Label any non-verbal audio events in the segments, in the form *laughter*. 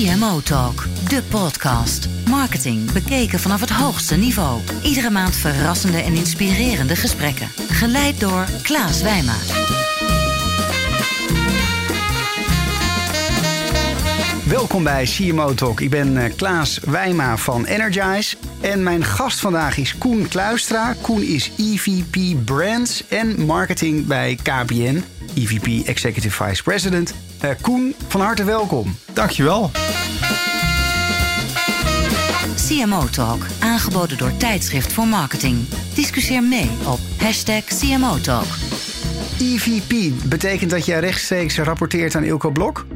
CMO Talk, de podcast. Marketing bekeken vanaf het hoogste niveau. Iedere maand verrassende en inspirerende gesprekken. Geleid door Klaas Wijma. Welkom bij CMO Talk. Ik ben eh, Klaas Wijma van Energize. En mijn gast vandaag is Koen Kluistra. Koen is EVP Brands en Marketing bij KPN. EVP Executive Vice President. Uh, Koen, van harte welkom. Dankjewel. CMO Talk, aangeboden door Tijdschrift voor Marketing. Discussieer mee op hashtag CMO Talk. EVP betekent dat jij rechtstreeks rapporteert aan Ilko Blok?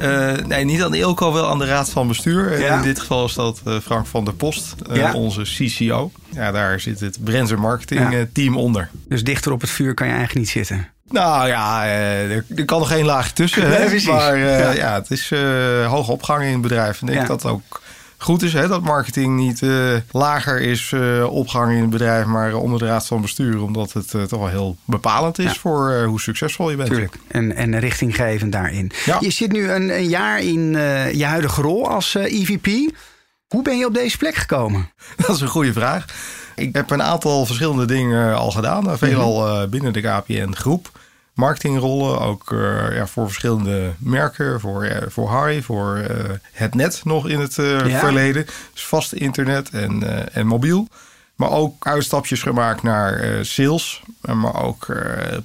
Uh, nee, niet aan Ilko, wel aan de Raad van Bestuur. Ja? In dit geval is dat uh, Frank van der Post, uh, Ja? onze CCO. Ja, daar zit het Brands Marketing Ja. team onder. Dus dichter op het vuur kan je eigenlijk niet zitten. Nou ja, eh, er, er kan nog geen laagje tussen. Nee, *laughs* hè? precies. Maar eh, Ja. ja. het is eh, hoge opgang in het bedrijf. En ik denk Ja. dat het ook goed is hè, dat marketing niet lager is opgang in het bedrijf, maar onder de Raad van Bestuur. Omdat het toch wel heel bepalend is Ja. voor hoe succesvol je bent. Tuurlijk. En, en richtinggevend daarin. Ja. Je zit nu een, een jaar in je huidige rol als EVP. Hoe ben je op deze plek gekomen? *laughs* Dat is een goede vraag. Ik heb een aantal verschillende dingen al gedaan. Veelal Mhm. eh, binnen de KPN groep. Marketingrollen, ook eh, ja, voor verschillende merken. Voor, eh, voor Harry, voor het net nog in het Ja. verleden. Dus vast internet en, en mobiel. Maar ook uitstapjes gemaakt naar sales. Maar ook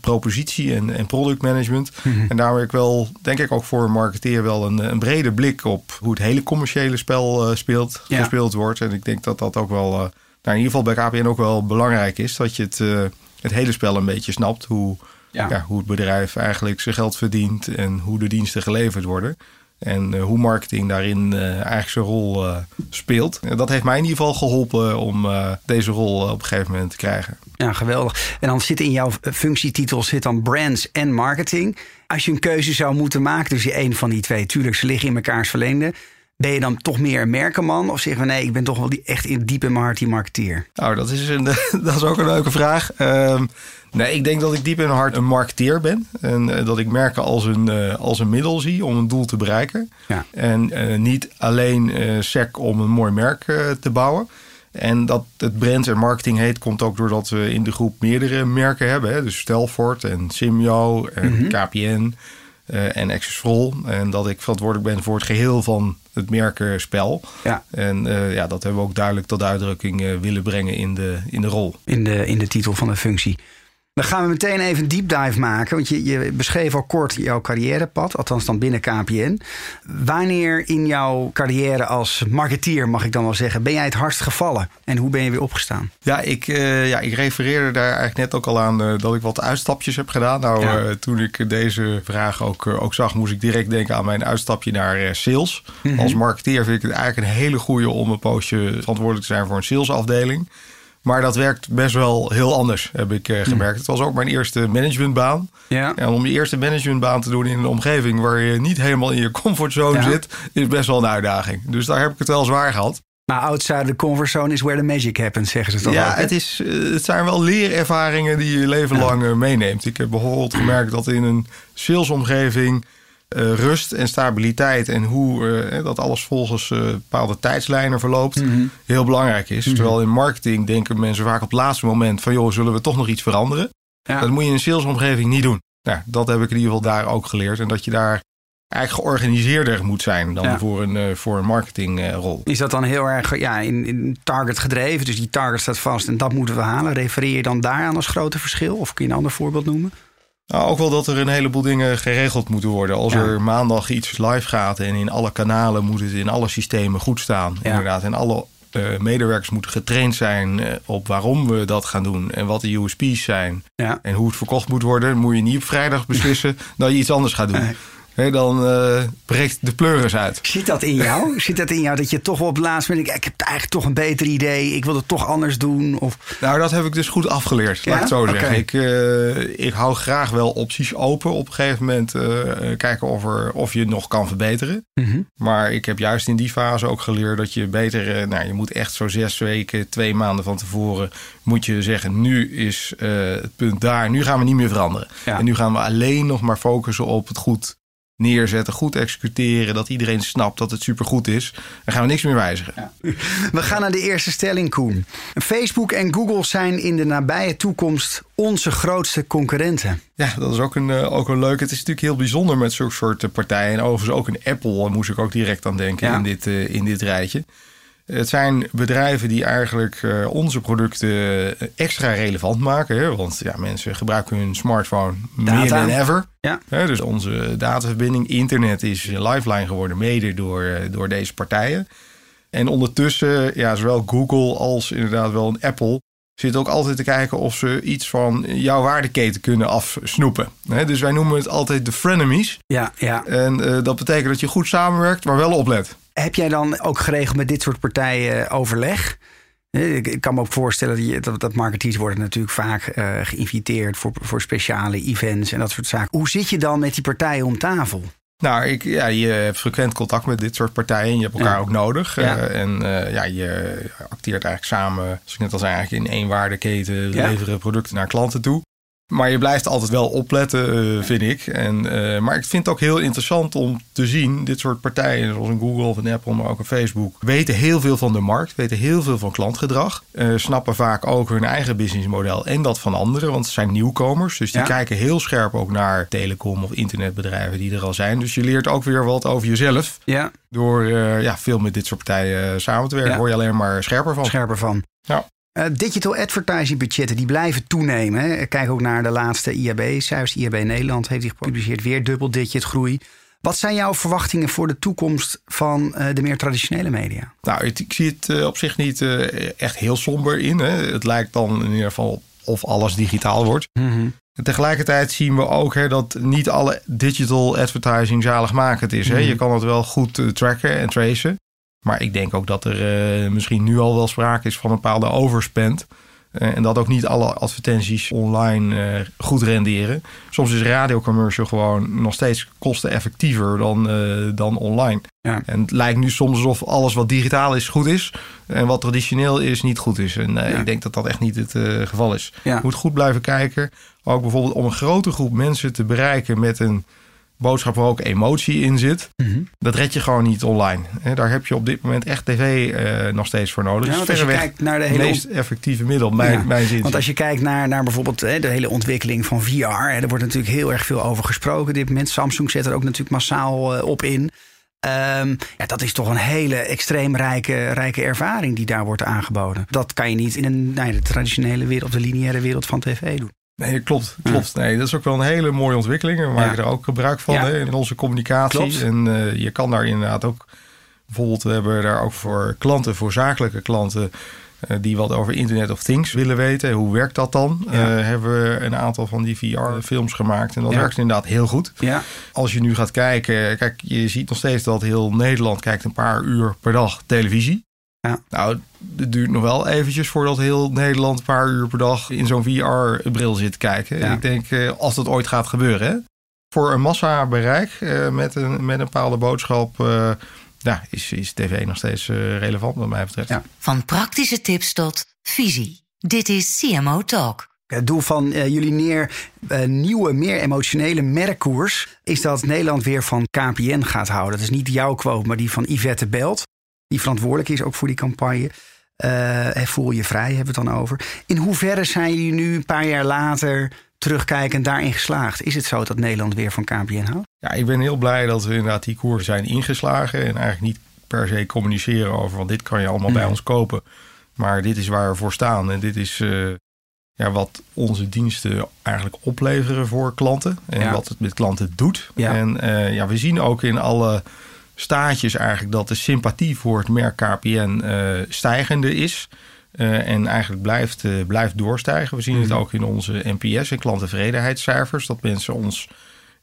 propositie en, en productmanagement. Mhm. En daar heb ik wel, denk ik ook voor een marketeer... wel een, een brede blik op hoe het hele commerciële spel speelt, Ja. gespeeld wordt. En ik denk dat dat ook wel... nou, in ieder geval bij KPN ook wel belangrijk is. Dat je het, eh, het hele spel een beetje snapt. Hoe, Ja. ja. hoe het bedrijf eigenlijk zijn geld verdient. En hoe de diensten geleverd worden. En eh, hoe marketing daarin eh, eigenlijk zijn rol speelt. En dat heeft mij in ieder geval geholpen om deze rol op een gegeven moment te krijgen. Ja, geweldig. En dan zit in jouw functietitel zit dan brands en marketing. Als je een keuze zou moeten maken tussen één van die twee, tuurlijk, ze liggen in mekaars verlengde. Ben je dan toch meer een merkenman? Of zeggen we nee, ik ben toch wel die, echt in diep in mijn hart die marketeer? Nou, dat is, een, *laughs* dat is ook een leuke vraag. Ehm, nee, ik denk dat ik diep in mijn hart een marketeer ben. En eh, dat ik merken als een, eh, als een middel zie om een doel te bereiken. Ja. En eh, niet alleen sec om een mooi merk te bouwen. En dat het brand en marketing heet, komt ook doordat we in de groep meerdere merken hebben. Hè? Dus Stelfort en Simyo en KPN eh, en Accessrol. En dat ik verantwoordelijk ben voor het geheel van het merkenspel. Ja. En eh, ja, dat hebben we ook duidelijk tot uitdrukking eh, willen brengen in de, in de rol. in de, in de titel van de functie. Dan gaan we meteen even een deep dive maken. Want je, je beschreef al kort jouw carrièrepad, althans dan binnen KPN. Wanneer in jouw carrière als marketeer, mag ik dan wel zeggen, ben jij het hardst gevallen? En hoe ben je weer opgestaan? Ja, ik, eh, ja, ik refereerde daar eigenlijk net ook al aan eh, dat ik wat uitstapjes heb gedaan. Nou, Ja. eh, toen ik deze vraag ook, ook zag, moest ik direct denken aan mijn uitstapje naar sales. Als marketeer vind ik het eigenlijk een hele goede om een poosje verantwoordelijk te zijn voor een salesafdeling. Maar dat werkt best wel heel anders, heb ik eh, gemerkt. Het was ook mijn eerste managementbaan. Ja. En om je eerste managementbaan te doen in een omgeving waar je niet helemaal in je comfortzone Ja. zit, is best wel een uitdaging. Dus daar heb ik het wel zwaar gehad. Maar outside the comfort zone is where the magic happens, zeggen ze toch Ja, ook, het, is, eh, het zijn wel leerervaringen die je leven lang eh, meeneemt. Ik heb bijvoorbeeld gemerkt dat in een salesomgeving eh, rust en stabiliteit en hoe eh, dat alles volgens eh, bepaalde tijdslijnen verloopt, heel belangrijk is. Terwijl in marketing denken mensen vaak op het laatste moment van joh, zullen we toch nog iets veranderen? Ja. Dat moet je in een salesomgeving niet doen. Nou, dat heb ik in ieder geval daar ook geleerd. En dat je daar eigenlijk georganiseerder moet zijn dan Ja. voor een, voor een marketingrol. Is dat dan heel erg ja, in, in target gedreven? Dus die target staat vast en dat moeten we halen. Refereer je dan daaraan als grote verschil? Of kun je een ander voorbeeld noemen? Nou, ook wel dat er een heleboel dingen geregeld moeten worden. Als Ja. er maandag iets live gaat en in alle kanalen moet het in alle systemen goed staan. Ja. Inderdaad. En alle eh, medewerkers moeten getraind zijn eh, op waarom we dat gaan doen en wat de USP's zijn. Ja. En hoe het verkocht moet worden, moet je niet op vrijdag beslissen *laughs* dat je iets anders gaat doen. Nee. Dan eh, breekt de pleuris uit. Zit dat in jou? *laughs* Zit dat in jou dat je toch wel op het laatste moment... Ik heb eigenlijk toch een beter idee. Ik wil het toch anders doen. Of, Nou, dat heb ik dus goed afgeleerd, Ja? laat ik het zo zeggen. Ik, eh, ik hou graag wel opties open. Op een gegeven moment eh, kijken of, er, of je het nog kan verbeteren. Maar ik heb juist in die fase ook geleerd dat je beter... nou, je moet echt zo zes weken, twee maanden van tevoren... moet je zeggen, nu is het punt daar. Nu gaan we niet meer veranderen. Ja. En nu gaan we alleen nog maar focussen op het goed neerzetten, goed executeren, dat iedereen snapt dat het supergoed is, dan gaan we niks meer wijzigen. We gaan naar de eerste stelling, Koen. Facebook en Google zijn in de nabije toekomst onze grootste concurrenten. Ja, dat is ook een, uh, ook een leuk. Het is natuurlijk heel bijzonder met zulke soort partijen. En overigens ook een Apple, moest ik ook direct aan denken in, dit, uh, in dit rijtje. Het zijn bedrijven die eigenlijk uh, onze producten extra relevant maken. Hè? Want ja, mensen gebruiken hun smartphone Data. meer dan ever. Ja. Hè, dus onze dataverbinding, internet is lifeline geworden, mede door, door deze partijen. En ondertussen, ja, zowel Google als inderdaad wel een Apple zitten ook altijd te kijken of ze iets van jouw waardeketen kunnen afsnoepen. Dus wij noemen het altijd de frenemies. Ja, ja. En uh, dat betekent dat je goed samenwerkt, maar wel oplet. Heb jij dan ook geregeld met dit soort partijen overleg? Ik kan me ook voorstellen dat, dat marketeers worden natuurlijk vaak uh, geïnviteerd voor, voor speciale events en dat soort zaken. Hoe zit je dan met die partijen om tafel? Nou, ik, ja, je hebt frequent contact met dit soort partijen. En je hebt elkaar Ja. ook nodig. Ja. Uh, en uh, ja, je acteert eigenlijk samen, zoals ik net al zei, eigenlijk in één waardeketen Ja. leveren producten naar klanten toe. Maar je blijft altijd wel opletten, uh, vind ik. En, maar ik vind het ook heel interessant om te zien, dit soort partijen, zoals een Google of een Apple, maar ook een Facebook, weten heel veel van de markt, weten heel veel van klantgedrag, snappen vaak ook hun eigen businessmodel en dat van anderen, want het zijn nieuwkomers. Dus die Ja. kijken heel scherp ook naar telecom of internetbedrijven die er al zijn. Dus je leert ook weer wat over jezelf. Ja, Door ja, veel met dit soort partijen samen te werken, Ja. word je alleen maar scherper van. scherper van. Ja. Uh, digital advertising budgetten die blijven toenemen. Hè. Kijk ook naar de laatste IAB-cijfers. IAB Nederland heeft die gepubliceerd. Weer dubbeldigit groei. Wat zijn jouw verwachtingen voor de toekomst van uh, de meer traditionele media? Nou, ik zie het uh, op zich niet echt heel somber in. Hè. Het lijkt dan in ieder geval of alles digitaal wordt. Mm -hmm. Tegelijkertijd zien we ook hè, dat niet alle digital advertising zaligmakend is. Hè. Mhm. Je kan het wel goed tracken en tracen. Maar ik denk ook dat er uh, misschien nu al wel sprake is van een bepaalde overspend. Uh, en dat ook niet alle advertenties online uh, goed renderen. Soms is radiocommercial gewoon nog steeds kosteneffectiever dan, dan online. Ja. En het lijkt nu soms alsof alles wat digitaal is goed is. En wat traditioneel is niet goed is. En Ja. ik denk dat dat echt niet het geval is. Ja. Je moet goed blijven kijken. Ook bijvoorbeeld om een grote groep mensen te bereiken met een boodschap waar ook emotie in zit. Mm -hmm. Dat red je gewoon niet online. Daar heb je op dit moment echt tv uh, nog steeds voor nodig. Ja, dus als je kijkt naar de hele meest effectieve middel, mijn, Ja, mijn zin. Want als je kijkt naar, naar bijvoorbeeld hè, de hele ontwikkeling van VR, hè, er wordt natuurlijk heel erg veel over gesproken. Op dit moment Samsung zet er ook natuurlijk massaal uh, op in. Um, ja, dat is toch een hele extreem rijke, rijke ervaring die daar wordt aangeboden. Dat kan je niet in een, nou, de traditionele wereld, de lineaire wereld van tv doen. Nee, klopt. klopt. Nee, dat is ook wel een hele mooie ontwikkeling. We maken Ja. er ook gebruik van Ja. hè, in onze communicatie. Klopt. En uh, je kan daar inderdaad ook... Bijvoorbeeld, we hebben daar ook voor klanten, voor zakelijke klanten... Uh, die wat over Internet of Things willen weten. Hoe werkt dat dan? Ja. Uh, hebben we een aantal van die VR-films gemaakt. En dat werkt inderdaad heel goed. Ja, Als je nu gaat kijken... Kijk, je ziet nog steeds dat heel Nederland kijkt een paar uur per dag televisie. Ja. Nou, het duurt nog wel eventjes voordat heel Nederland een paar uur per dag in zo'n VR-bril zit te kijken. Ja. Ik denk, eh, als dat ooit gaat gebeuren, hè? voor een massa bereik eh, met, een, met een bepaalde boodschap, eh, ja, is, is tv nog steeds relevant wat mij betreft. Ja. Van praktische tips tot visie. Dit is CMO Talk. Het doel van uh, jullie neer, uh, nieuwe, meer emotionele merkkoers is dat Nederland weer van KPN gaat houden. Dat is niet jouw quote, maar die van Yvette Belt, die verantwoordelijk is ook voor die campagne. Uh, voel je vrij, hebben we het dan over. In hoeverre zijn jullie nu een paar jaar later terugkijkend daarin geslaagd? Is het zo dat Nederland weer van KPN houdt? Ja, ik ben heel blij dat we inderdaad die koers zijn ingeslagen. En eigenlijk niet per se communiceren over, want dit kan je allemaal Nee. bij ons kopen. Maar dit is waar we voor staan. En dit is uh, ja, wat onze diensten eigenlijk opleveren voor klanten. En Ja. wat het met klanten doet. Ja. En uh, ja, we zien ook in alle staatjes eigenlijk dat de sympathie voor het merk KPN uh, stijgende is. Uh, en eigenlijk blijft, uh, blijft doorstijgen. We zien het Mhm. ook in onze NPS en klanttevredenheidscijfers. Dat mensen ons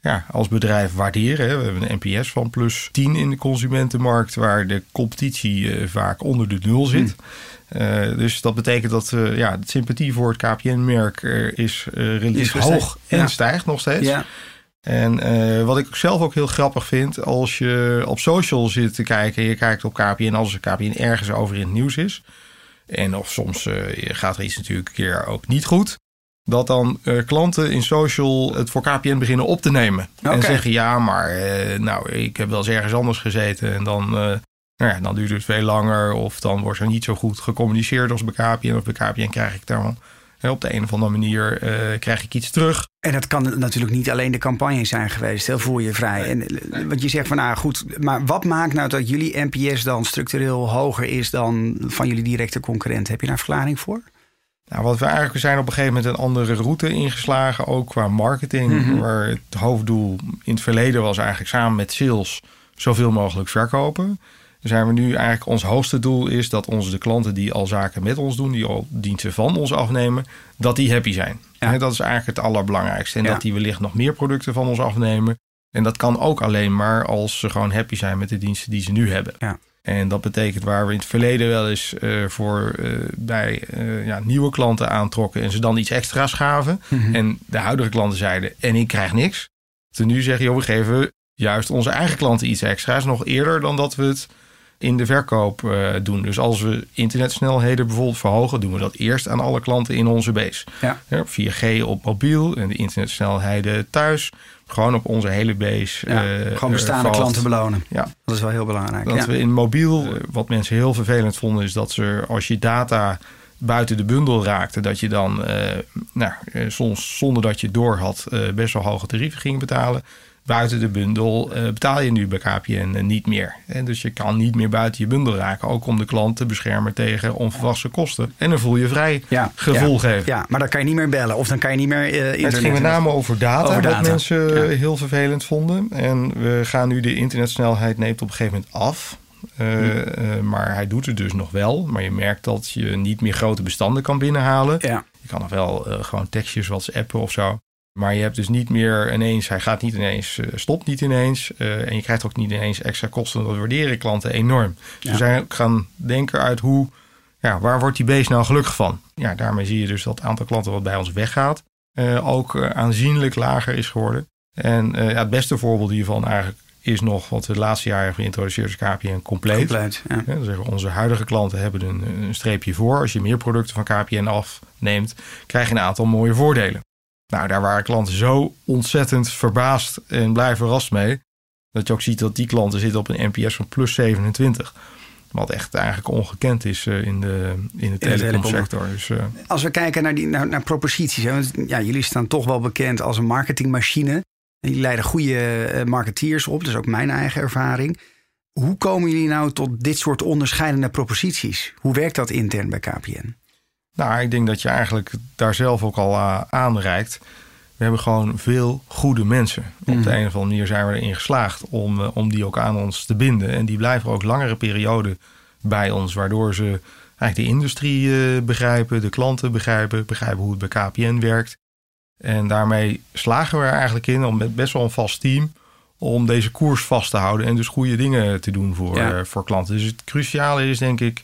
ja, als bedrijf waarderen. Hè. We hebben een NPS van plus 10 in de consumentenmarkt, waar de competitie uh, vaak onder de nul zit. Uh, dus dat betekent dat ja, de sympathie voor het KPN-merk is relatief Is hoog en ja. stijgt nog steeds. Ja. En uh, wat ik zelf ook heel grappig vind, als je op social zit te kijken, je kijkt op KPN als er KPN ergens over in het nieuws is. En of soms uh, gaat er iets natuurlijk een keer ook niet goed. dat dan eh, klanten in social het voor KPN beginnen op te nemen. En zeggen ja, maar eh, nou, ik heb wel eens ergens anders gezeten. En dan, eh, nou ja, dan duurt het veel langer. Of dan wordt er niet zo goed gecommuniceerd als bij KPN. Of bij KPN krijg ik daar hè, op de een of andere manier eh, krijg ik iets terug. En dat kan natuurlijk niet alleen de campagne zijn geweest. Heel voel je vrij. En eh, wat je zegt van, nou goed, maar wat maakt nou dat jullie NPS dan structureel hoger is dan van jullie directe concurrent? Heb je daar een verklaring voor? Nou, wat we eigenlijk we zijn op een gegeven moment een andere route ingeslagen, ook qua marketing. Mhm. Waar het hoofddoel in het verleden was eigenlijk samen met sales zoveel mogelijk verkopen. Zijn we nu eigenlijk ons hoogste doel is dat onze de klanten die al zaken met ons doen, die al diensten van ons afnemen, dat die happy zijn. Ja. Dat is eigenlijk het allerbelangrijkste. En Ja. dat die wellicht nog meer producten van ons afnemen. En dat kan ook alleen maar als ze gewoon happy zijn met de diensten die ze nu hebben. Ja. En dat betekent waar we in het verleden wel eens eh, voor eh, bij eh, ja, nieuwe klanten aantrokken en ze dan iets extra's gaven. Mhm. En de huidige klanten zeiden, en ik krijg niks. Te nu zeggen, joh, we geven juist onze eigen klanten iets extra's. Nog eerder dan dat we het in de verkoop eh, doen. Dus als we internetsnelheden bijvoorbeeld verhogen, doen we dat eerst aan alle klanten in onze base. Ja. Ja, 4G op mobiel en de internetsnelheden thuis. Gewoon op onze hele base. Ja, eh, gewoon bestaande valt. klanten belonen. Ja. Dat is wel heel belangrijk. Dat ja. we in mobiel, eh, wat mensen heel vervelend vonden, is dat ze als je data buiten de bundel raakte, dat je dan nou, soms zonder dat je door had, best wel hoge tarieven ging betalen. Buiten de bundel eh, betaal je nu bij KPN eh, niet meer. En dus je kan niet meer buiten je bundel raken, ook om de klant te beschermen tegen onverwachte kosten. En dan voel je vrij ja, gevoel ja, geven. Ja, maar dan kan je niet meer bellen of dan kan je niet meer eh internet. Het ging met name over data, Over wat mensen ja. heel vervelend vonden. En we gaan nu de internetsnelheid neemt op een gegeven moment af. Eh, Hm. eh, maar hij doet het dus nog wel. Maar je merkt dat je niet meer grote bestanden kan binnenhalen. Ja, Je kan nog wel eh, gewoon tekstjes whatsappen of zo. Maar je hebt dus niet meer ineens, hij gaat niet ineens, eh, stopt niet ineens. eh, en je krijgt ook niet ineens extra kosten. Dat waarderen klanten enorm. Dus Ja. we zijn ook gaan denken uit hoe, ja, waar wordt die beest nou gelukkig van? Ja, daarmee zie je dus dat het aantal klanten wat bij ons weggaat. eh, ook aanzienlijk lager is geworden. En ja, het beste voorbeeld hiervan eigenlijk is nog wat we de laatste jaren hebben geïntroduceerd is KPN compleet. compleet. Ja. Ja, onze huidige klanten hebben een, een streepje voor. Als je meer producten van KPN afneemt, krijg je een aantal mooie voordelen. Nou, daar waren klanten zo ontzettend verbaasd en blij verrast mee. Dat je ook ziet dat die klanten zitten op een NPS van plus 27. Wat echt eigenlijk ongekend is eh, in de, in de telecom. telecomsector. Dus, eh, Als we kijken naar, die, naar, naar proposities. Hè, want, ja, jullie staan toch wel bekend als een marketingmachine. En jullie leiden goede eh, marketeers op. Dat is ook mijn eigen ervaring. Hoe komen jullie nou tot dit soort onderscheidende proposities? Hoe werkt dat intern bij KPN? Nou, ik denk dat je eigenlijk daar zelf ook al uh, aanreikt. We hebben gewoon veel goede mensen. Op Mhm. de een of andere manier zijn we erin geslaagd om, uh, om die ook aan ons te binden. En die blijven ook langere perioden bij ons, waardoor ze eigenlijk de industrie uh, begrijpen, de klanten begrijpen, begrijpen hoe het bij KPN werkt. En daarmee slagen we er eigenlijk in om met best wel een vast team om deze koers vast te houden en dus goede dingen te doen voor, Ja. voor klanten. Dus het cruciale is denk ik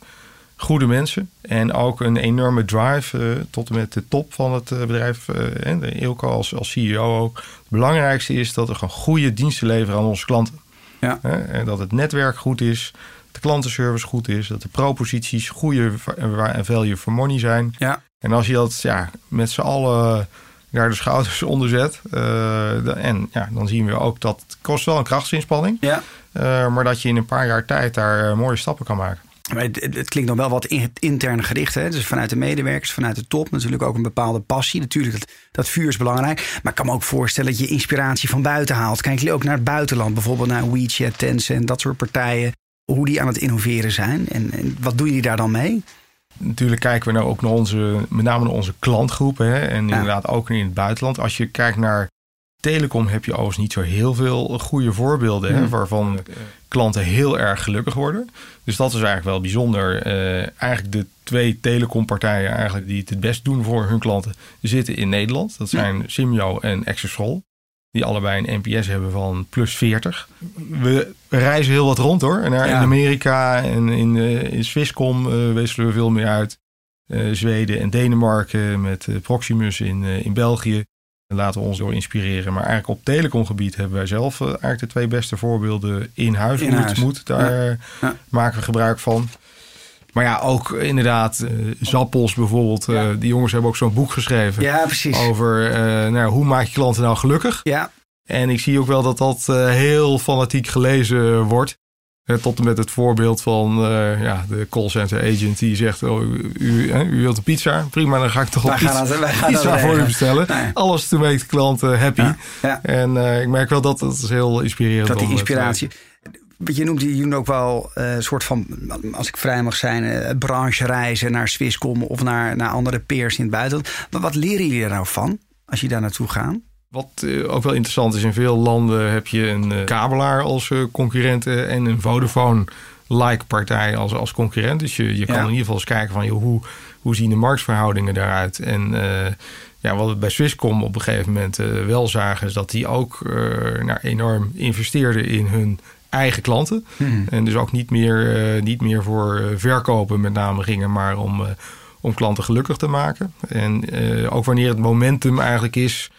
goede mensen en ook een enorme drive uh, tot en met de top van het uh, bedrijf. En de Ilko als, als CEO ook. Het belangrijkste is dat we gewoon goede diensten leveren aan onze klanten. Ja. en dat het netwerk goed is, de klantenservice goed is, dat de proposities goede en value for money zijn. Ja. En als je dat ja, met z'n allen daar de schouders *laughs* onder zet. Uh, en ja, dan zien we ook dat het kost wel een krachtsinspanning. Ja. Uh, maar dat je in een paar jaar tijd daar mooie stappen kan maken. Maar het, het, klinkt nog wel wat in, intern gericht. Hè? Dus vanuit de medewerkers, vanuit de top natuurlijk ook een bepaalde passie. Natuurlijk, dat, dat vuur is belangrijk. Maar ik kan me ook voorstellen dat je inspiratie van buiten haalt. Kijken jullie ook naar het buitenland? Bijvoorbeeld naar WeChat, Tencent, dat soort partijen. Hoe die aan het innoveren zijn. En, en wat doen jullie daar dan mee? Natuurlijk kijken we nou ook naar onze, met name naar onze klantgroepen. Hè? En inderdaad ook in het buitenland. Als je kijkt naar telecom heb je overigens niet zo heel veel goede voorbeelden. Hè, waarvan klanten heel erg gelukkig worden. Dus dat is eigenlijk wel bijzonder. Uh, eigenlijk de twee telecompartijen eigenlijk die het het best doen voor hun klanten zitten in Nederland. Dat zijn Simyo en Exasol. Die allebei een NPS hebben van plus 40. We reizen heel wat rond hoor. Naar ja. in Amerika en in, uh, in Swisscom uh, wisselen we veel meer uit. Uh, Zweden en Denemarken met Proximus in, in België. Laten we ons door inspireren. Maar eigenlijk op telecomgebied hebben wij zelf uh, eigenlijk de twee beste voorbeelden in huis. In huis. moet, daar ja. Ja. maken we gebruik van. Maar ja, ook inderdaad, uh, Zappels bijvoorbeeld. Uh, die jongens hebben ook zo'n boek geschreven. Ja, precies. Over uh, nou, hoe maak je klanten nou gelukkig. Ja. En ik zie ook wel dat dat heel fanatiek gelezen wordt. Tot en met het voorbeeld van uh, ja, de callcenter agent die zegt: oh, u, u, u, wilt een pizza? Prima, dan ga ik toch een pizza, dat, pizza voor u bestellen. Nee. Alles to make de klant happy. Ja, ja. En uh, ik merk wel dat het is heel inspirerend Dat die om inspiratie. Je noemt die ook wel een uh, soort van, als ik vrij mag zijn, branche reizen naar Swisscom of naar, naar andere peers in het buitenland. Maar wat leren jullie er nou van als je daar naartoe gaat? Wat uh, ook wel interessant is, in veel landen heb je een uh, kabelaar als uh, concurrent en een Vodafone-like partij als, als concurrent. Dus je, je kan Ja. in ieder geval eens kijken van joh, hoe, hoe zien de marktverhoudingen daaruit. En ja, wat we bij Swisscom op een gegeven moment wel zagen, is dat die ook nou, enorm investeerden in hun eigen klanten. Hmm. En dus ook niet meer, niet meer voor verkopen met name gingen, maar om, om klanten gelukkig te maken. En ook wanneer het momentum eigenlijk is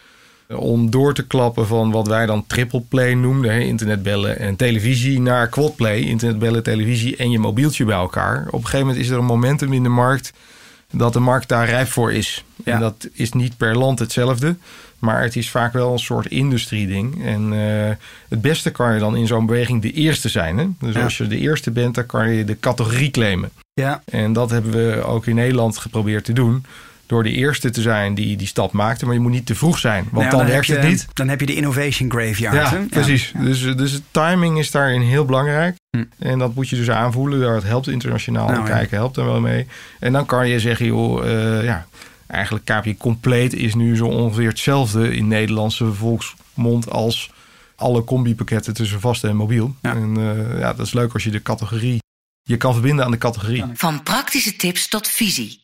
om door te klappen van wat wij dan triple play noemden. Hè, internetbellen en televisie naar quadplay. Internetbellen, televisie en je mobieltje bij elkaar. Op een gegeven moment is er een momentum in de markt dat de markt daar rijp voor is. Ja. En dat is niet per land hetzelfde. Maar het is vaak wel een soort industrieding. En uh, het beste kan je dan in zo'n beweging de eerste zijn. Hè? Dus Ja. als je de eerste bent, dan kan je de categorie claimen. Ja, En dat hebben we ook in Nederland geprobeerd te doen. Door de eerste te zijn die die stap maakte. Maar je moet niet te vroeg zijn, want Nou ja, dan, heb werkt je, het niet. Dan heb je de innovation graveyard. Ja, hè? precies. Dus, dus timing is daarin heel belangrijk. Hm. En dat moet je dus aanvoelen. Dat helpt internationaal. Nou, ja. kijken helpt er wel mee. En dan kan je zeggen, joh, eh, ja, eigenlijk KPN compleet is nu zo ongeveer hetzelfde in Nederlandse volksmond als alle combipakketten tussen vast en mobiel. Ja. En eh, ja, dat is leuk als je de categorie je kan verbinden aan de categorie. Van praktische tips tot visie.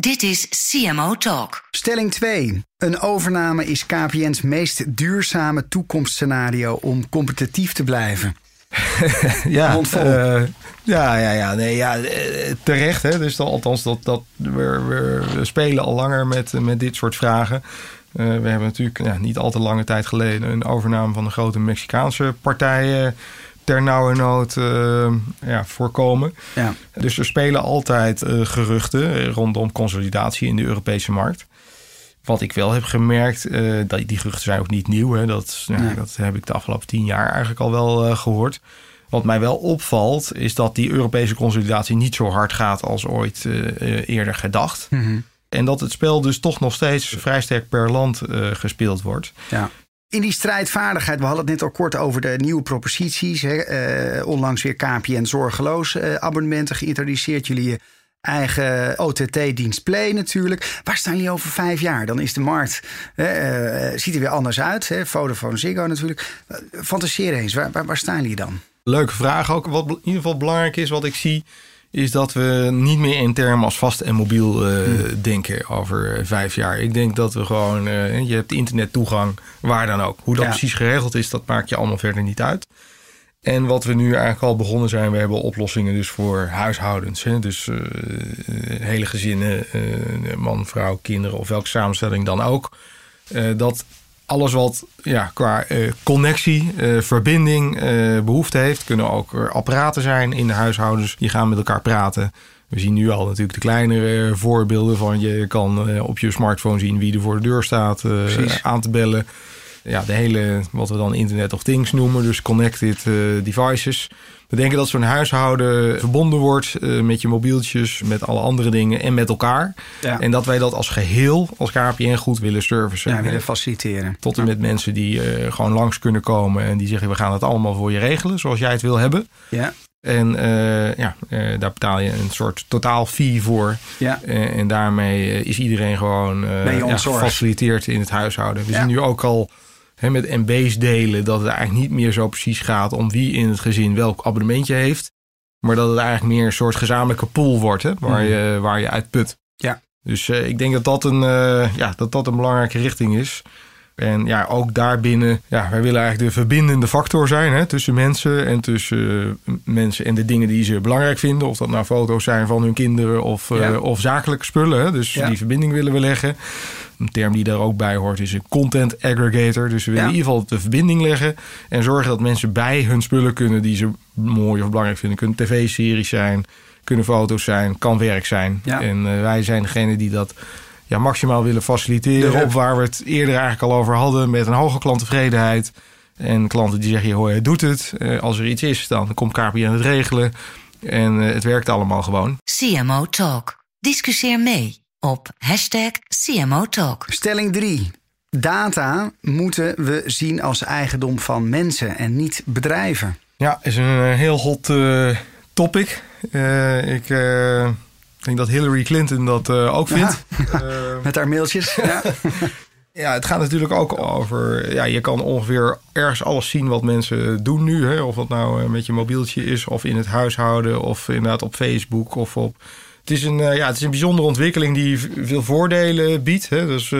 Dit is CMO Talk. Stelling 2. Een overname is KPN's meest duurzame toekomstscenario om competitief te blijven. *laughs* ja, eh, ja, ja, ja, nee, ja, eh, terecht. Hè? Dus dan, althans, dat, dat, we, we, we spelen al langer met, met dit soort vragen. Eh, we hebben natuurlijk ja, niet al te lange tijd geleden een overname van een grote Mexicaanse partij eh, ter nauwe nood eh, ja, voorkomen. Ja. Dus er spelen altijd eh, geruchten rondom consolidatie in de Europese markt. Wat ik wel heb gemerkt, eh, dat die geruchten zijn ook niet nieuw. Hè? Dat, ja, Nee. dat heb ik de afgelopen tien jaar eigenlijk al wel eh, gehoord. Wat mij wel opvalt, is dat die Europese consolidatie niet zo hard gaat als ooit eh, eh, eerder gedacht. Mhm. En dat het spel dus toch nog steeds vrij sterk per land eh, gespeeld wordt. Ja. In die strijdvaardigheid, we hadden het net al kort over de nieuwe proposities. Hè. Eh, onlangs weer KPN zorgeloos eh, abonnementen geïntroduceerd. Jullie eigen OTT-dienst Play natuurlijk. Waar staan jullie over vijf jaar? Dan is de markt, eh, ziet er weer anders uit. Hè. Vodafone, Ziggo natuurlijk. Fantaseer eens, waar, waar, waar staan jullie dan? Leuke vraag ook. Wat in ieder geval belangrijk is, wat ik zie, is dat we niet meer in termen als vast en mobiel eh, denken over eh, vijf jaar. Ik denk dat we gewoon, eh, je hebt internettoegang waar dan ook. Hoe dat Ja. precies geregeld is, dat maakt je allemaal verder niet uit. En wat we nu eigenlijk al begonnen zijn, we hebben oplossingen dus voor huishoudens. Hè? Dus hele gezinnen, man, vrouw, kinderen of welke samenstelling dan ook. Dat alles wat ja, qua eh, connectie, eh, verbinding, eh, behoefte heeft. Kunnen ook apparaten zijn in de huishoudens. Die gaan met elkaar praten. We zien nu al natuurlijk de kleinere voorbeelden van je kan op je smartphone zien wie er voor de deur staat aan te bellen. Ja, de hele, wat we dan Internet of Things noemen, dus connected devices. We denken dat zo'n huishouden verbonden wordt eh, met je mobieltjes, met alle andere dingen en met elkaar. Ja. En dat wij dat als geheel, als KPN, goed willen servicen. Ja, willen faciliteren. Tot en met mensen die eh, gewoon langs kunnen komen en die zeggen: we gaan het allemaal voor je regelen zoals jij het wil hebben. Ja, En eh, ja, daar betaal je een soort totaal fee voor. ja. En daarmee is iedereen gewoon ja, gefaciliteerd in het huishouden. We Ja. zien nu ook al hè, met MB's delen dat het eigenlijk niet meer zo precies gaat om wie in het gezin welk abonnementje heeft. Maar dat het eigenlijk meer een soort gezamenlijke pool wordt hè, waar, Mhm. je, waar je uit put. Ja. Dus eh, ik denk dat dat, een, eh, ja, dat dat een belangrijke richting is. En ja, ook daarbinnen, ja, wij willen eigenlijk de verbindende factor zijn hè, tussen mensen en tussen uh, mensen en de dingen die ze belangrijk vinden. Of dat nou foto's zijn van hun kinderen of, uh, of zakelijke spullen. Hè. Dus ja. die verbinding willen we leggen. Een term die daar ook bij hoort is een content aggregator. Dus we willen ja. in ieder geval de verbinding leggen en zorgen dat mensen bij hun spullen kunnen die ze mooi of belangrijk vinden. Kunnen tv-series zijn, kunnen foto's zijn, kan werk zijn. En uh, wij zijn degene die dat ja, maximaal willen faciliteren. Op waar we het eerder eigenlijk al over hadden. Met een hoge klanttevredenheid. En klanten die zeggen, joh, hij doet het. Uh, als er iets is, dan komt KPN het regelen. En uh, het werkt allemaal gewoon. CMO Talk. Discussieer mee op hashtag CMO Talk. Stelling 3. Data moeten we zien als eigendom van mensen en niet bedrijven. Ja, is een heel hot uh, topic. ik ik denk dat Hillary Clinton dat uh, ook vindt. Ja, *laughs* met haar mailtjes. Ja. *laughs* ja, het gaat natuurlijk ook over... Ja, je kan ongeveer ergens alles zien wat mensen doen nu. Hè? Of dat nou met je mobieltje is, of in het huishouden... of inderdaad op Facebook of op... Het is een, uh, ja, het is een bijzondere ontwikkeling die veel voordelen biedt. Hè? Dus...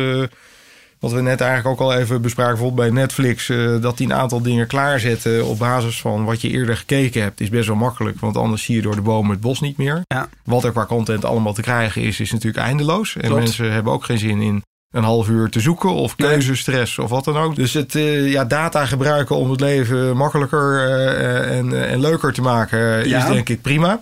Wat we net eigenlijk ook al even bespraken, bijvoorbeeld bij Netflix, uh, dat die een aantal dingen klaarzetten op basis van wat je eerder gekeken hebt, is best wel makkelijk. Want anders zie je door de bomen het bos niet meer. Ja. Wat er qua content allemaal te krijgen is, is natuurlijk eindeloos. En Klopt. mensen hebben ook geen zin in een half uur te zoeken of keuzestress of wat dan ook. Dus het uh, ja, data gebruiken om het leven makkelijker uh, en, en leuker te maken ja. is denk ik prima.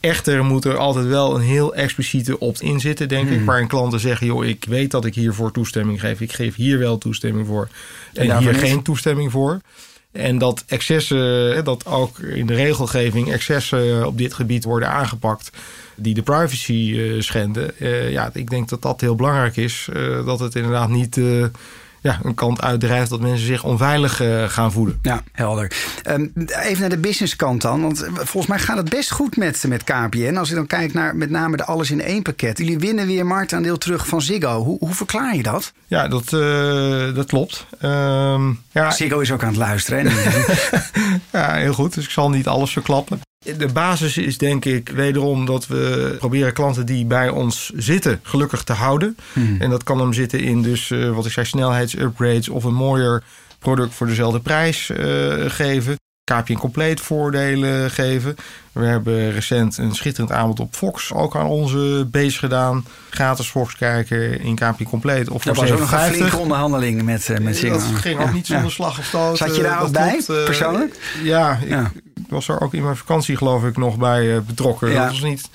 Echter moet er altijd wel een heel expliciete opt-in zitten, denk hmm. ik. Waarin klanten zeggen, joh, ik weet dat ik hiervoor toestemming geef. Ik geef hier wel toestemming voor. En, hier geen toestemming voor. En dat excessen, dat ook in de regelgeving excessen op dit gebied worden aangepakt. Die de privacy uh, schenden. Uh, ja, ik denk dat dat heel belangrijk is. Uh, dat het inderdaad niet ja, een kant uitdrijft dat mensen zich onveilig uh, gaan voelen. Ja, helder. Um, even naar de businesskant dan. Want volgens mij gaat het best goed met, met KPN. Als ik dan kijk naar met name de alles in één pakket. Jullie winnen weer marktaandeel terug van Ziggo. Hoe, hoe verklaar je dat? Ja, dat, uh, dat klopt. Um, ja, Ziggo is ook aan het luisteren. *laughs* ja, heel goed. Dus ik zal niet alles verklappen. De basis is denk ik wederom dat we proberen klanten die bij ons zitten gelukkig te houden. Hmm. En dat kan hem zitten in dus uh, wat ik zei snelheidsupgrades of een mooier product voor dezelfde prijs uh, geven. KPN compleet voordelen geven. We hebben recent een schitterend aanbod op Fox ook aan onze base gedaan. Gratis Fox kijken in KPN compleet of Dat was ook nog een flinke onderhandeling met, uh, met Dat ging ook niet zonder ja. slag of stoot. Zat je daar ook bij, persoonlijk? Ja, ik ja. Was er ook in mijn vakantie geloof ik nog bij betrokken. Ja. Dat was niet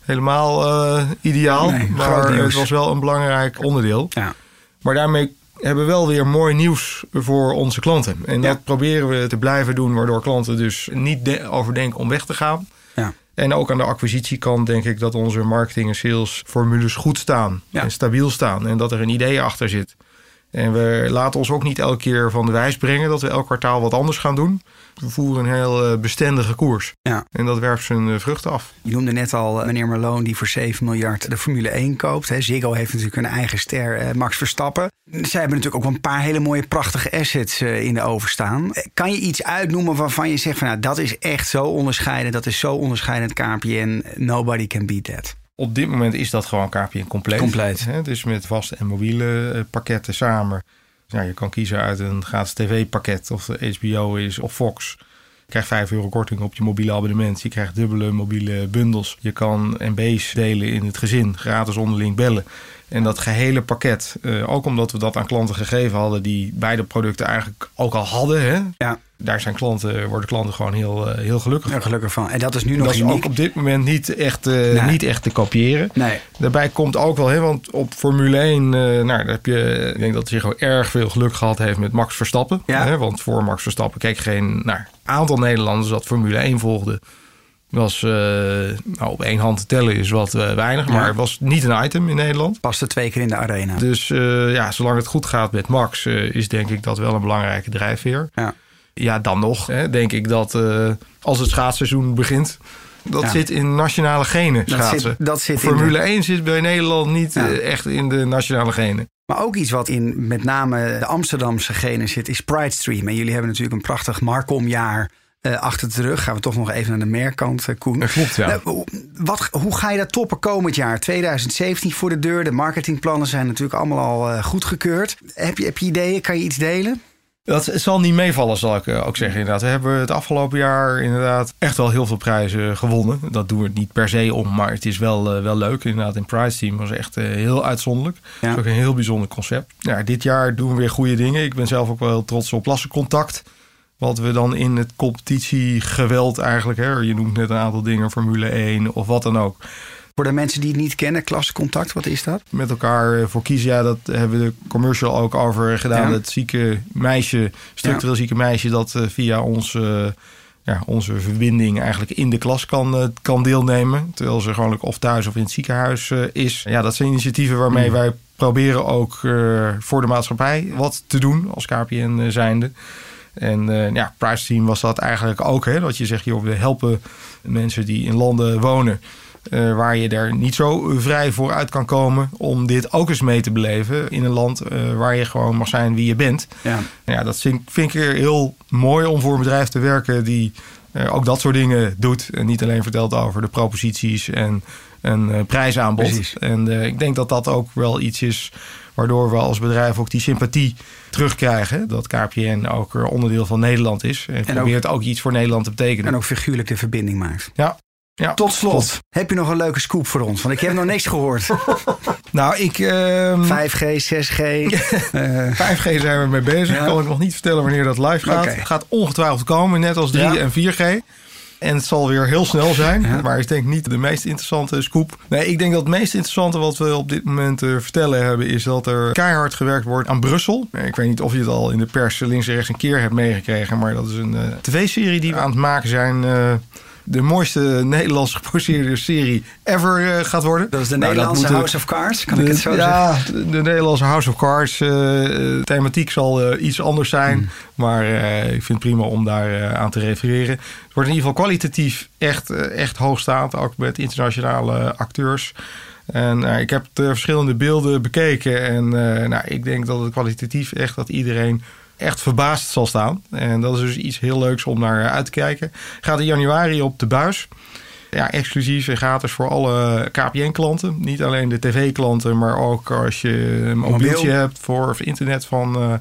helemaal uh, ideaal, nee, maar het was wel een belangrijk onderdeel. Ja. Maar daarmee hebben we wel weer mooi nieuws voor onze klanten. En dat ja. proberen we te blijven doen, waardoor klanten dus niet overdenken om weg te gaan. Ja. En ook aan de acquisitiekant denk ik dat onze marketing en sales formules goed staan en stabiel staan. En dat er een idee achter zit. En we laten ons ook niet elke keer van de wijs brengen dat we elk kwartaal wat anders gaan doen. We voeren een heel bestendige koers. Ja. En dat werpt zijn vruchten af. Je noemde net al meneer Malone die voor 7 miljard de Formule 1 koopt. Ziggo heeft natuurlijk een eigen ster, Max Verstappen. Zij hebben natuurlijk ook een paar hele mooie prachtige assets in de overstaan. Kan je iets uitnoemen waarvan je zegt van nou dat is echt zo onderscheidend. Dat is zo onderscheidend KPN. Nobody can beat that. Op dit moment is dat gewoon KPN compleet. Compleet. Hè? Dus met vaste en mobiele pakketten samen. Ja, je kan kiezen uit een gratis tv-pakket of HBO is of Fox. Je krijgt 5 euro korting op je mobiele abonnement. Je krijgt dubbele mobiele bundels. Je kan MB's delen in het gezin, gratis onderling bellen. En dat gehele pakket, uh, ook omdat we dat aan klanten gegeven hadden die beide producten eigenlijk ook al hadden. Hè? Ja. Daar zijn klanten, worden klanten gewoon heel, uh, heel gelukkig ja, gelukkig van. En dat is nu nog dat is ook op dit moment niet echt, nee. niet echt te kopiëren. Nee. Daarbij komt ook wel, hè, want op Formule 1, nou, daar heb je, ik denk dat hij gewoon erg veel geluk gehad heeft met Max Verstappen. Ja. Hè, want voor Max Verstappen keek geen nou, aantal Nederlanders dat Formule 1 volgde was uh, nou, op één hand te tellen is wat uh, weinig, maar het was niet een item in Nederland. Paste twee keer in de arena. Dus uh, ja, zolang het goed gaat met Max, is denk ik dat wel een belangrijke drijfveer. Ja, ja dan nog hè, denk ik dat als het schaatsseizoen begint, dat ja. zit in nationale genen schaatsen. Dat zit, dat zit Formule de... 1 zit bij Nederland niet ja. echt in de nationale genen. Maar ook iets wat in met name de Amsterdamse genen zit, is Pride Stream. En jullie hebben natuurlijk een prachtig Markom-jaar uh, achter de rug. Gaan we toch nog even naar de merkkant, uh, Koen. Dat klopt, ja. Uh, wat, hoe ga je dat toppen komend jaar? 2017 voor de deur. De marketingplannen zijn natuurlijk allemaal al goedgekeurd. Heb je, heb je ideeën? Kan je iets delen? Dat zal niet meevallen, zal ik eh, ook zeggen. Inderdaad. We hebben het afgelopen jaar inderdaad echt wel heel veel prijzen gewonnen. Dat doen we niet per se om, maar het is wel, uh, wel leuk. Inderdaad, in Prize Team was echt uh, heel uitzonderlijk. Ja. Is ook een heel bijzonder concept. Ja, dit jaar doen we weer goede dingen. Ik ben zelf ook wel heel trots op Lassencontact. Wat we dan in het competitiegeweld eigenlijk... Hè, je noemt net een aantal dingen, Formule 1 of wat dan ook... Voor de mensen die het niet kennen, klassencontact, wat is dat? Met elkaar eh, voor kiezen, ja, dat hebben we de commercial ook over gedaan. Ja. Het zieke meisje, structureel ja. zieke meisje, dat uh, via onze, ja, onze verbinding eigenlijk in de klas kan, uh, kan deelnemen. Terwijl ze gewoon of thuis of in het ziekenhuis is. Ja, dat zijn initiatieven waarmee mm. wij proberen ook voor de maatschappij wat te doen als KPN zijnde. En uh, ja, Price Team was dat eigenlijk ook. Hè, dat je zegt, joh, we helpen mensen die in landen wonen uh, waar je er niet zo vrij voor uit kan komen om dit ook eens mee te beleven in een land uh, waar je gewoon mag zijn wie je bent. Ja, ja dat vind, vind ik heel mooi om voor een bedrijf te werken die uh, ook dat soort dingen doet. En niet alleen vertelt over de proposities en een prijsaanbod. Precies. En ik denk dat dat ook wel iets is waardoor we als bedrijf ook die sympathie terugkrijgen. Dat KPN ook onderdeel van Nederland is. En, en probeert ook, ook, iets voor Nederland te betekenen. En ook figuurlijk de verbinding maakt. Ja, ja, Tot slot, heb je nog een leuke scoop voor ons? Want ik heb nog niks gehoord. *laughs* nou, ik... Uh, 5G, 6G. uh, 5G zijn we mee bezig. Ja. Kan ik nog niet vertellen wanneer dat live gaat. Okay. Het gaat ongetwijfeld komen, net als 3 ja. en 4G. En het zal weer heel snel zijn. Ja. Maar ik denk niet de meest interessante scoop. Nee, ik denk dat het meest interessante wat we op dit moment te vertellen hebben... is dat er keihard gewerkt wordt aan Brussel. Ik weet niet of je het al in de pers links en rechts een keer hebt meegekregen... maar dat is een uh, tv-serie die we aan het maken zijn... Uh, de mooiste Nederlands geproduceerde serie ever uh, gaat worden. Dat is de nou, Nederlandse House of Cards, kan de, ik het zo ja, zeggen? Ja, de Nederlandse House of Cards. Uh, thematiek zal uh, iets anders zijn. Mm. Maar ik vind het prima om daar aan te refereren. Het wordt in ieder geval kwalitatief echt, echt hoogstaand. Ook met internationale acteurs. En ik heb de verschillende beelden bekeken. En nou, ik denk dat het kwalitatief echt dat iedereen echt verbaasd zal staan. En dat is dus iets heel leuks om naar uit te kijken. Gaat in januari op de buis. Ja, exclusief en gratis voor alle KPN-klanten. Niet alleen de tv-klanten, maar ook als je een mobieltje hebt voor internet van, uh,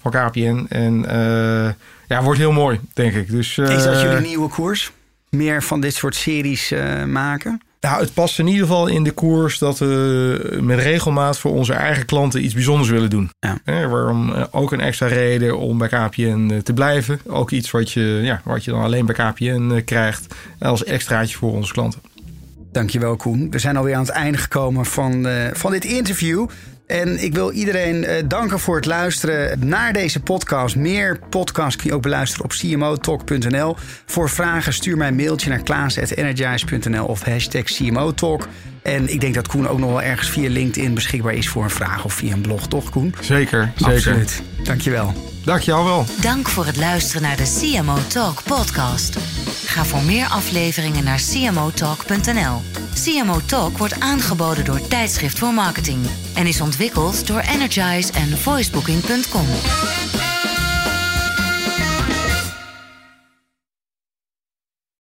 van KPN. En uh, ja, wordt heel mooi, denk ik. Dus, uh, Is dat jullie nieuwe koers? Meer van dit soort series maken? Nou, het past in ieder geval in de koers dat we met regelmaat voor onze eigen klanten iets bijzonders willen doen. Ja. waarom eh, ook een extra reden om bij KPN eh, te blijven. Ook iets wat je, ja, wat je dan alleen bij KPN eh, krijgt als extraatje voor onze klanten. Dankjewel Koen. We zijn alweer aan het einde gekomen van, uh, van dit interview. En ik wil iedereen uh, danken voor het luisteren naar deze podcast. Meer podcasts kun je ook beluisteren op cmotalk.nl. Voor vragen stuur mij een mailtje naar klaas.energize.nl of hashtag CMOtalk. En ik denk dat Koen ook nog wel ergens via LinkedIn beschikbaar is voor een vraag of via een blog, toch Koen? Zeker, zeker. Absoluut. Dankjewel. Dank jou wel. Dank voor het luisteren naar de CMO Talk podcast. Ga voor meer afleveringen naar cmotalk.nl. CMO Talk wordt aangeboden door Tijdschrift voor Marketing en is ontwikkeld door Energize en voicebooking.com.